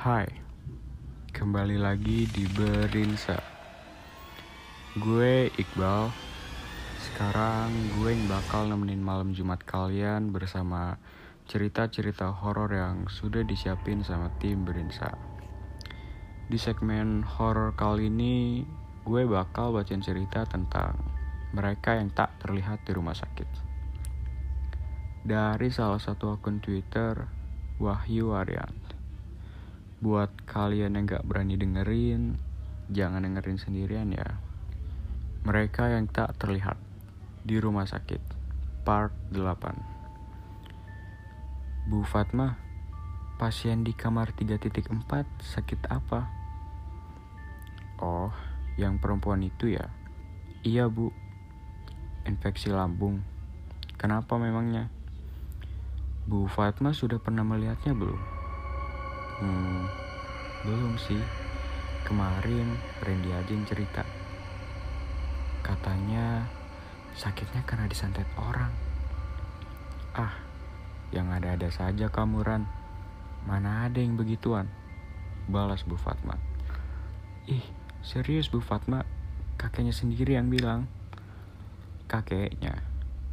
Hai, kembali lagi di Berinsa. Gue Iqbal. Sekarang gue yang bakal nemenin malam Jumat kalian bersama cerita-cerita horor yang sudah disiapin sama tim Berinsa. Di segmen horor kali ini, gue bakal bacain cerita tentang mereka yang tak terlihat di rumah sakit. Dari salah satu akun Twitter, Wahyu Aryan. Buat kalian yang gak berani dengerin, jangan dengerin sendirian ya. Mereka yang tak terlihat di rumah sakit, part 8. Bu Fatma, pasien di kamar 3.4 sakit apa? Oh, yang perempuan itu ya? Iya bu, infeksi lambung. Kenapa memangnya? Bu Fatma sudah pernah melihatnya belum? Hmm, belum sih. Kemarin Randy aja yang cerita. Katanya sakitnya karena disantet orang. Ah, yang ada-ada saja kamu Ran. Mana ada yang begituan? Balas Bu Fatma. Ih, serius Bu Fatma? Kakeknya sendiri yang bilang. Kakeknya?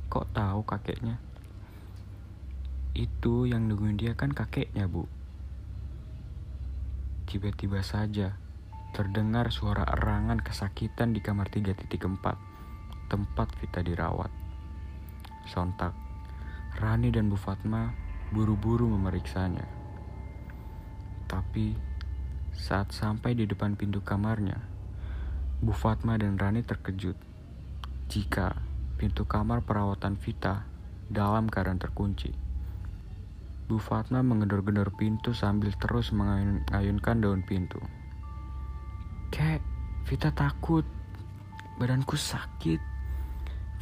Kok tahu kakeknya? Itu yang nungguin dia kan kakeknya, Bu. Tiba-tiba saja terdengar suara erangan kesakitan di kamar 3.4, tempat Vita dirawat. Sontak, Rani dan Bu Fatma buru-buru memeriksanya. Tapi saat sampai di depan pintu kamarnya, Bu Fatma dan Rani terkejut jika pintu kamar perawatan Vita dalam keadaan terkunci. Bu Fatma mengedor-gedor pintu sambil terus mengayunkan daun pintu. Kek, Vita takut. Badanku sakit.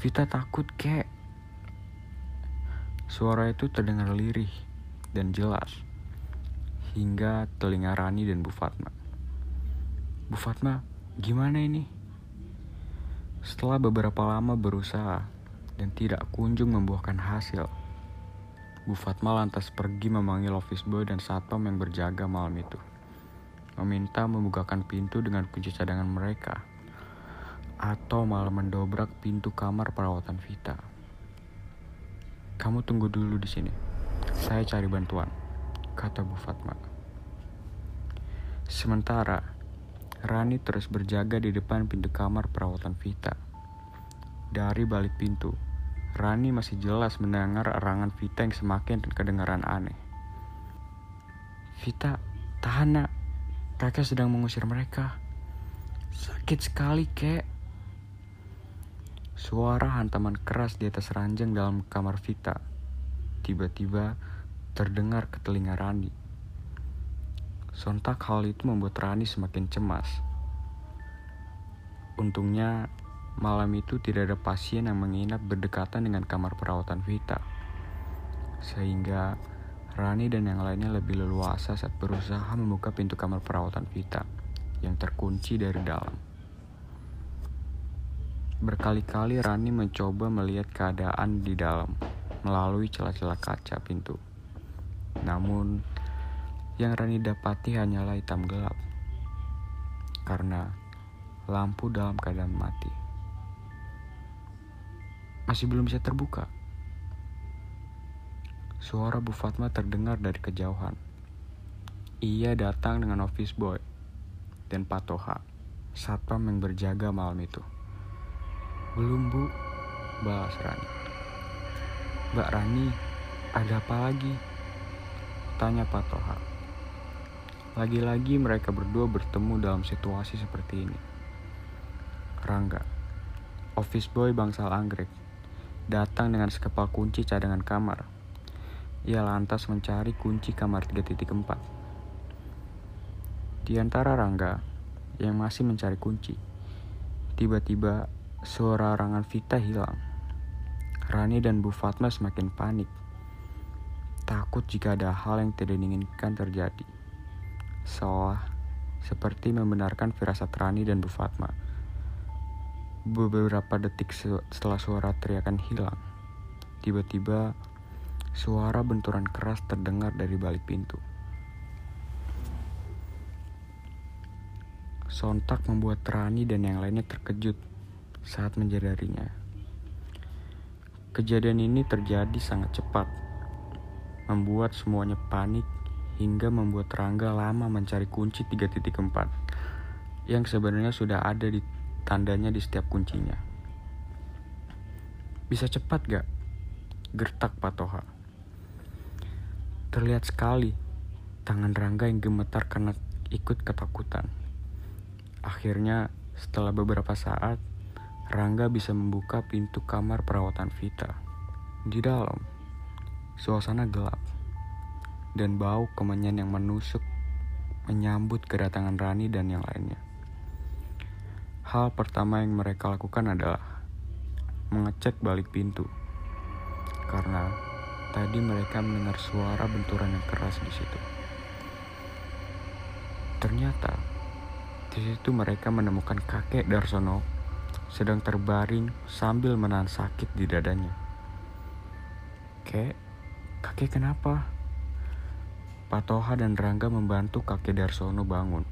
Vita takut, kek. Suara itu terdengar lirih dan jelas. Hingga telinga Rani dan Bu Fatma. Bu Fatma, gimana ini? Setelah beberapa lama berusaha dan tidak kunjung membuahkan hasil, Bu Fatma lantas pergi memanggil office boy dan satpam yang berjaga malam itu. Meminta membukakan pintu dengan kunci cadangan mereka. Atau malah mendobrak pintu kamar perawatan Vita. Kamu tunggu dulu di sini. Saya cari bantuan, kata Bu Fatma. Sementara, Rani terus berjaga di depan pintu kamar perawatan Vita. Dari balik pintu, Rani masih jelas mendengar erangan Vita yang semakin kedengaran aneh. Vita, tahan nak. Kakek sedang mengusir mereka. Sakit sekali, kek. Suara hantaman keras di atas ranjang dalam kamar Vita. Tiba-tiba terdengar ke telinga Rani. Sontak hal itu membuat Rani semakin cemas. Untungnya Malam itu tidak ada pasien yang menginap berdekatan dengan kamar perawatan Vita. Sehingga Rani dan yang lainnya lebih leluasa saat berusaha membuka pintu kamar perawatan Vita yang terkunci dari dalam. Berkali-kali Rani mencoba melihat keadaan di dalam melalui celah-celah kaca pintu. Namun, yang Rani dapati hanyalah hitam gelap karena lampu dalam keadaan mati masih belum bisa terbuka. Suara Bu Fatma terdengar dari kejauhan. Ia datang dengan office boy dan Patoha, satpam yang berjaga malam itu. Belum bu, balas Rani. Mbak Rani, ada apa lagi? Tanya Patoha. Lagi-lagi mereka berdua bertemu dalam situasi seperti ini. Rangga, office boy bangsal anggrek, datang dengan sekepal kunci cadangan kamar. Ia lantas mencari kunci kamar 3.4. Di antara Rangga yang masih mencari kunci, tiba-tiba suara rangan Vita hilang. Rani dan Bu Fatma semakin panik. Takut jika ada hal yang tidak diinginkan terjadi. Seolah seperti membenarkan firasat Rani dan Bu Fatma Beberapa detik setelah suara teriakan hilang, tiba-tiba suara benturan keras terdengar dari balik pintu. sontak membuat Rani dan yang lainnya terkejut saat menjadarinya. Kejadian ini terjadi sangat cepat, membuat semuanya panik hingga membuat Rangga lama mencari kunci 3.4 yang sebenarnya sudah ada di tandanya di setiap kuncinya. Bisa cepat gak? Gertak Patoha. Terlihat sekali tangan Rangga yang gemetar karena ikut ketakutan. Akhirnya, setelah beberapa saat, Rangga bisa membuka pintu kamar perawatan Vita. Di dalam, suasana gelap dan bau kemenyan yang menusuk menyambut kedatangan Rani dan yang lainnya. Hal pertama yang mereka lakukan adalah mengecek balik pintu. Karena tadi mereka mendengar suara benturan yang keras di situ. Ternyata di situ mereka menemukan kakek Darsono sedang terbaring sambil menahan sakit di dadanya. Kek, kakek kenapa? Patoha dan Rangga membantu kakek Darsono bangun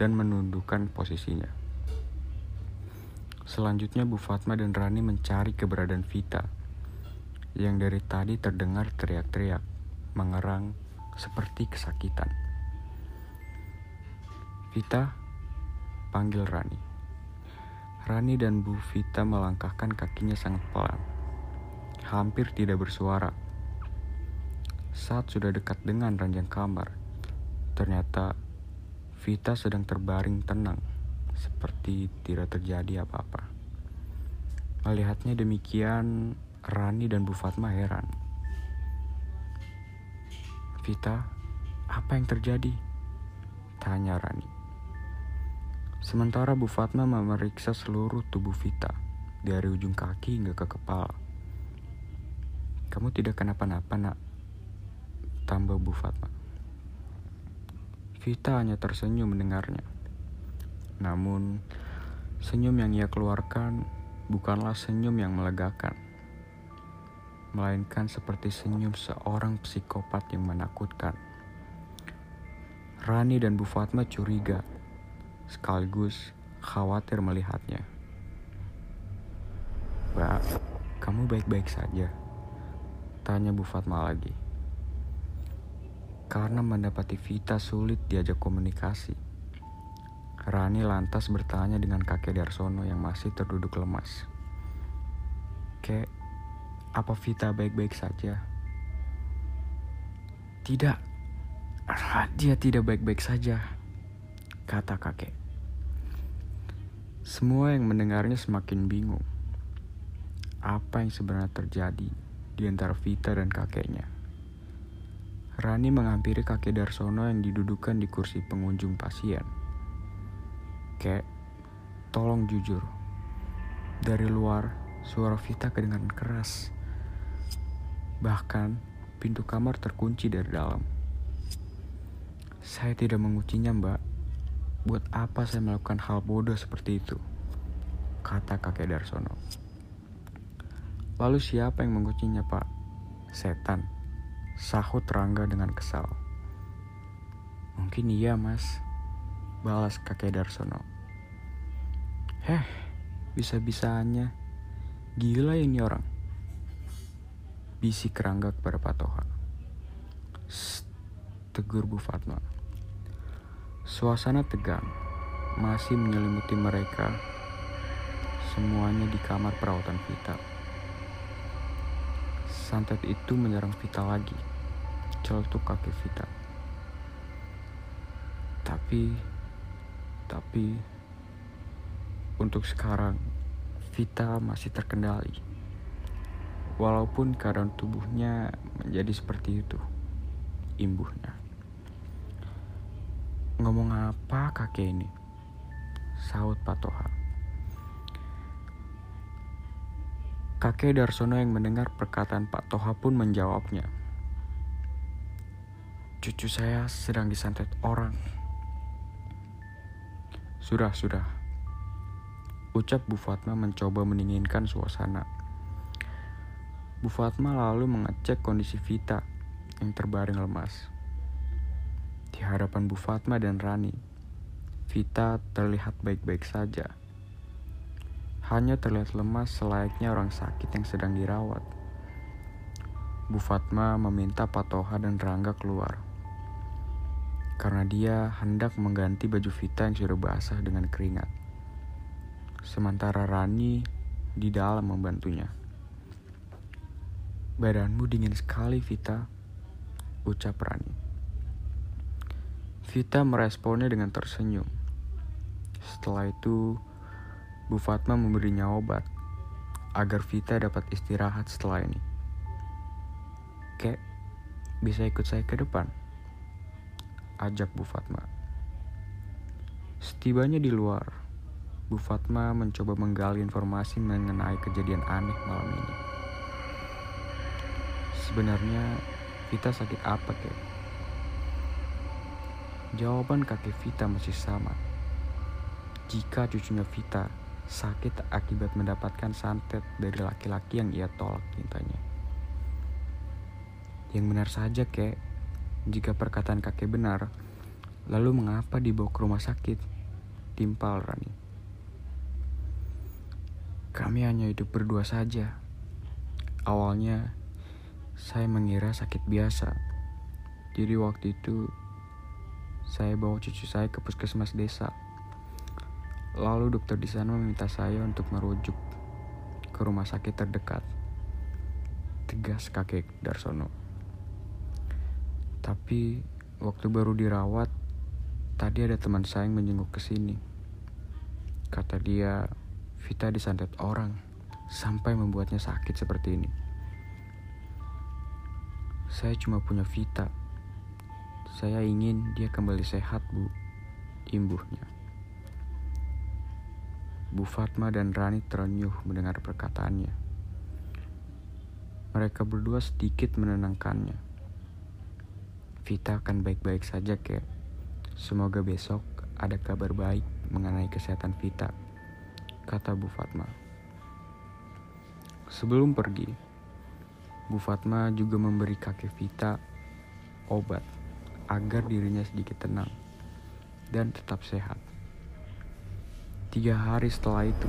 dan menundukkan posisinya. Selanjutnya Bu Fatma dan Rani mencari keberadaan Vita yang dari tadi terdengar teriak-teriak, mengerang seperti kesakitan. Vita, panggil Rani. Rani dan Bu Vita melangkahkan kakinya sangat pelan, hampir tidak bersuara. Saat sudah dekat dengan ranjang kamar, ternyata Vita sedang terbaring tenang, seperti tidak terjadi apa-apa. Melihatnya demikian, Rani dan Bu Fatma heran. Vita, apa yang terjadi? Tanya Rani. Sementara Bu Fatma memeriksa seluruh tubuh Vita, dari ujung kaki hingga ke kepala. Kamu tidak kenapa-napa, nak. Tambah Bu Fatma. Vita hanya tersenyum mendengarnya. Namun, senyum yang ia keluarkan bukanlah senyum yang melegakan melainkan seperti senyum seorang psikopat yang menakutkan. Rani dan Bu Fatma curiga, sekaligus khawatir melihatnya. Mbak, kamu baik-baik saja? Tanya Bu Fatma lagi. Karena mendapati Vita sulit diajak komunikasi. Rani lantas bertanya dengan kakek Darsono yang masih terduduk lemas. Kek, apa Vita baik-baik saja? Tidak, dia tidak baik-baik saja, kata kakek. Semua yang mendengarnya semakin bingung. Apa yang sebenarnya terjadi di antara Vita dan kakeknya? Rani menghampiri kakek Darsono yang didudukan di kursi pengunjung pasien. Kek, tolong jujur. Dari luar, suara Vita kedengaran keras Bahkan pintu kamar terkunci dari dalam. Saya tidak menguncinya, Mbak. Buat apa saya melakukan hal bodoh seperti itu? Kata kakek Darsono. Lalu siapa yang menguncinya, Pak? Setan. Sahut Rangga dengan kesal. Mungkin iya, Mas. Balas kakek Darsono. Heh, bisa-bisanya. Gila ini orang bisik kerangga kepada Patoha. tegur Bu Fatma. Suasana tegang masih menyelimuti mereka semuanya di kamar perawatan Vita. Santet itu menyerang Vita lagi, celetuk kaki Vita. Tapi, tapi, untuk sekarang, Vita masih terkendali. Walaupun keadaan tubuhnya menjadi seperti itu imbuhnya. Ngomong apa kakek ini? Saut patoha. Kakek Darsono yang mendengar perkataan Pak Toha pun menjawabnya. Cucu saya sedang disantet orang. Sudah sudah ucap Bu Fatma mencoba mendinginkan suasana Bu Fatma lalu mengecek kondisi Vita yang terbaring lemas. Di hadapan Bu Fatma dan Rani, Vita terlihat baik-baik saja. Hanya terlihat lemas selayaknya orang sakit yang sedang dirawat. Bu Fatma meminta Patoha dan Rangga keluar. Karena dia hendak mengganti baju Vita yang sudah basah dengan keringat. Sementara Rani di dalam membantunya. Badanmu dingin sekali, Vita, ucap Rani. Vita meresponnya dengan tersenyum. Setelah itu, Bu Fatma memberinya obat agar Vita dapat istirahat setelah ini. Kek, bisa ikut saya ke depan? Ajak Bu Fatma. Setibanya di luar, Bu Fatma mencoba menggali informasi mengenai kejadian aneh malam ini. Sebenarnya Vita sakit apa, kek? Jawaban kakek Vita masih sama. Jika cucunya Vita sakit akibat mendapatkan santet dari laki-laki yang ia tolak cintanya. Yang benar saja, kek. Jika perkataan kakek benar, lalu mengapa dibawa ke rumah sakit? Timpal Rani. Kami hanya hidup berdua saja. Awalnya, saya mengira sakit biasa. Jadi waktu itu, saya bawa cucu saya ke puskesmas desa. Lalu dokter di sana meminta saya untuk merujuk ke rumah sakit terdekat. Tegas kakek Darsono. Tapi waktu baru dirawat, tadi ada teman saya yang menjenguk ke sini. Kata dia, Vita disantet orang sampai membuatnya sakit seperti ini. Saya cuma punya Vita. Saya ingin dia kembali sehat, Bu. Imbuhnya. Bu Fatma dan Rani terenyuh mendengar perkataannya. Mereka berdua sedikit menenangkannya. Vita akan baik-baik saja kek. Semoga besok ada kabar baik mengenai kesehatan Vita, kata Bu Fatma. Sebelum pergi, Bu Fatma juga memberi kakek Vita obat agar dirinya sedikit tenang dan tetap sehat. Tiga hari setelah itu,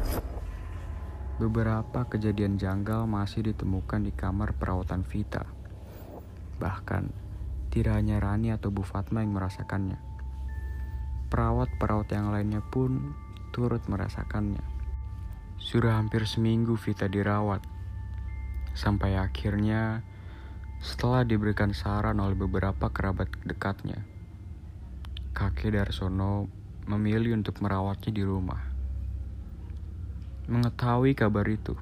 beberapa kejadian janggal masih ditemukan di kamar perawatan Vita. Bahkan, tidak hanya Rani atau Bu Fatma yang merasakannya. Perawat-perawat yang lainnya pun turut merasakannya. Sudah hampir seminggu Vita dirawat. Sampai akhirnya setelah diberikan saran oleh beberapa kerabat dekatnya, kakek Darsono memilih untuk merawatnya di rumah. Mengetahui kabar itu,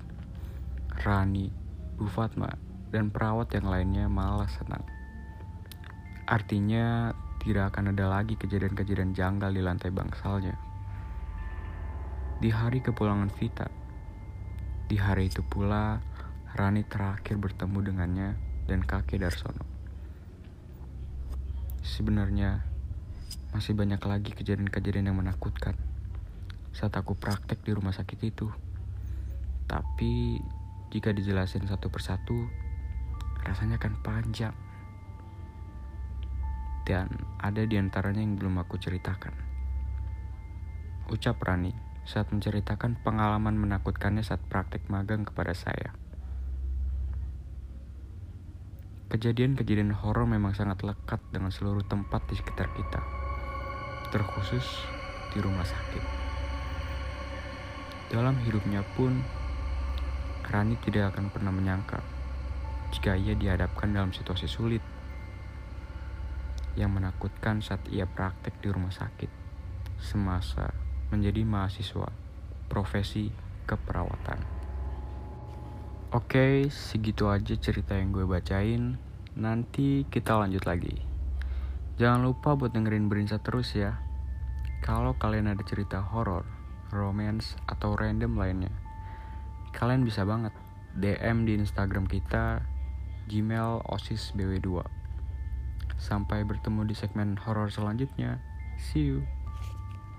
Rani, Bu Fatma, dan perawat yang lainnya malah senang. Artinya tidak akan ada lagi kejadian-kejadian janggal di lantai bangsalnya. Di hari kepulangan Vita, di hari itu pula Rani terakhir bertemu dengannya dan kakek Darsono. Sebenarnya masih banyak lagi kejadian-kejadian yang menakutkan saat aku praktek di rumah sakit itu. Tapi jika dijelasin satu persatu, rasanya akan panjang dan ada di antaranya yang belum aku ceritakan. Ucap Rani saat menceritakan pengalaman menakutkannya saat praktek magang kepada saya. Kejadian-kejadian horor memang sangat lekat dengan seluruh tempat di sekitar kita, terkhusus di rumah sakit. Dalam hidupnya pun, Rani tidak akan pernah menyangka jika ia dihadapkan dalam situasi sulit yang menakutkan saat ia praktek di rumah sakit semasa menjadi mahasiswa profesi keperawatan. Oke, segitu aja cerita yang gue bacain. Nanti kita lanjut lagi. Jangan lupa buat dengerin Berinsa terus ya. Kalau kalian ada cerita horor, romance, atau random lainnya, kalian bisa banget DM di Instagram kita Gmail OSIS BW2. Sampai bertemu di segmen horor selanjutnya. See you.